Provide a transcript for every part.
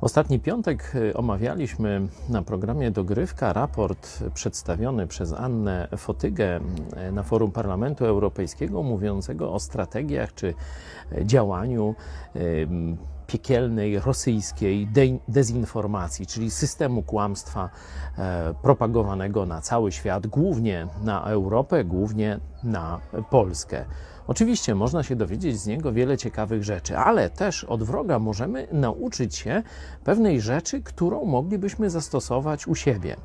Ostatni piątek y, omawialiśmy na programie Dogrywka raport przedstawiony przez Annę Fotygę y, na forum Parlamentu Europejskiego, mówiącego o strategiach czy działaniu y, piekielnej rosyjskiej de- dezinformacji, czyli systemu kłamstwa e, propagowanego na cały świat, głównie na Europę, głównie na Polskę. Oczywiście można się dowiedzieć z niego wiele ciekawych rzeczy, ale też od wroga możemy nauczyć się pewnej rzeczy, którą moglibyśmy zastosować u siebie.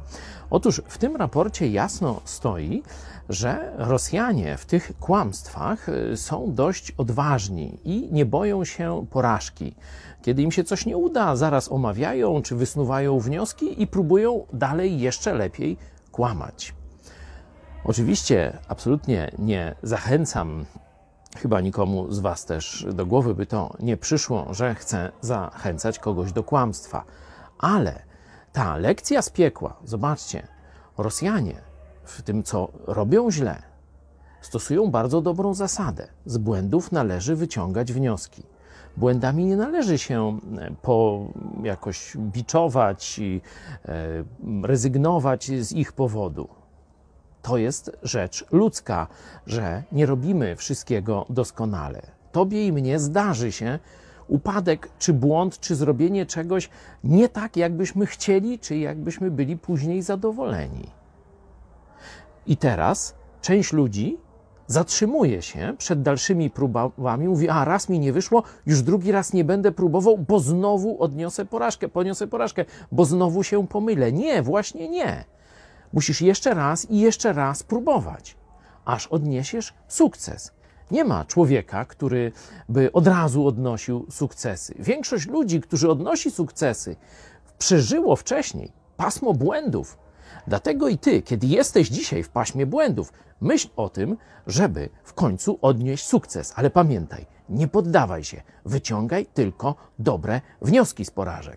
Otóż w tym raporcie jasno stoi, że Rosjanie w tych kłamstwach y, są dość odważni i nie boją się porażki. Kiedy im się coś nie uda, zaraz omawiają czy wysnuwają wnioski i próbują dalej jeszcze lepiej kłamać. Oczywiście absolutnie nie zachęcam Chyba nikomu z Was też do głowy by to nie przyszło, że chcę zachęcać kogoś do kłamstwa. Ale ta lekcja z piekła, zobaczcie, Rosjanie w tym, co robią źle, stosują bardzo dobrą zasadę. Z błędów należy wyciągać wnioski. Błędami nie należy się e, po jakoś biczować i e, rezygnować z ich powodu to jest rzecz ludzka, że nie robimy wszystkiego doskonale. Tobie i mnie zdarzy się upadek, czy błąd, czy zrobienie czegoś nie tak, jakbyśmy chcieli, czy jakbyśmy byli później zadowoleni. I teraz część ludzi zatrzymuje się przed dalszymi próbami, mówi: A raz mi nie wyszło, już drugi raz nie będę próbował, bo znowu odniosę porażkę, poniosę porażkę, bo znowu się pomylę. Nie, właśnie nie. Musisz jeszcze raz i jeszcze raz próbować, aż odniesiesz sukces. Nie ma człowieka, który by od razu odnosił sukcesy. Większość ludzi, którzy odnosi sukcesy, przeżyło wcześniej pasmo błędów. Dlatego i ty, kiedy jesteś dzisiaj w paśmie błędów, myśl o tym, żeby w końcu odnieść sukces. Ale pamiętaj, nie poddawaj się, wyciągaj tylko dobre wnioski z porażek.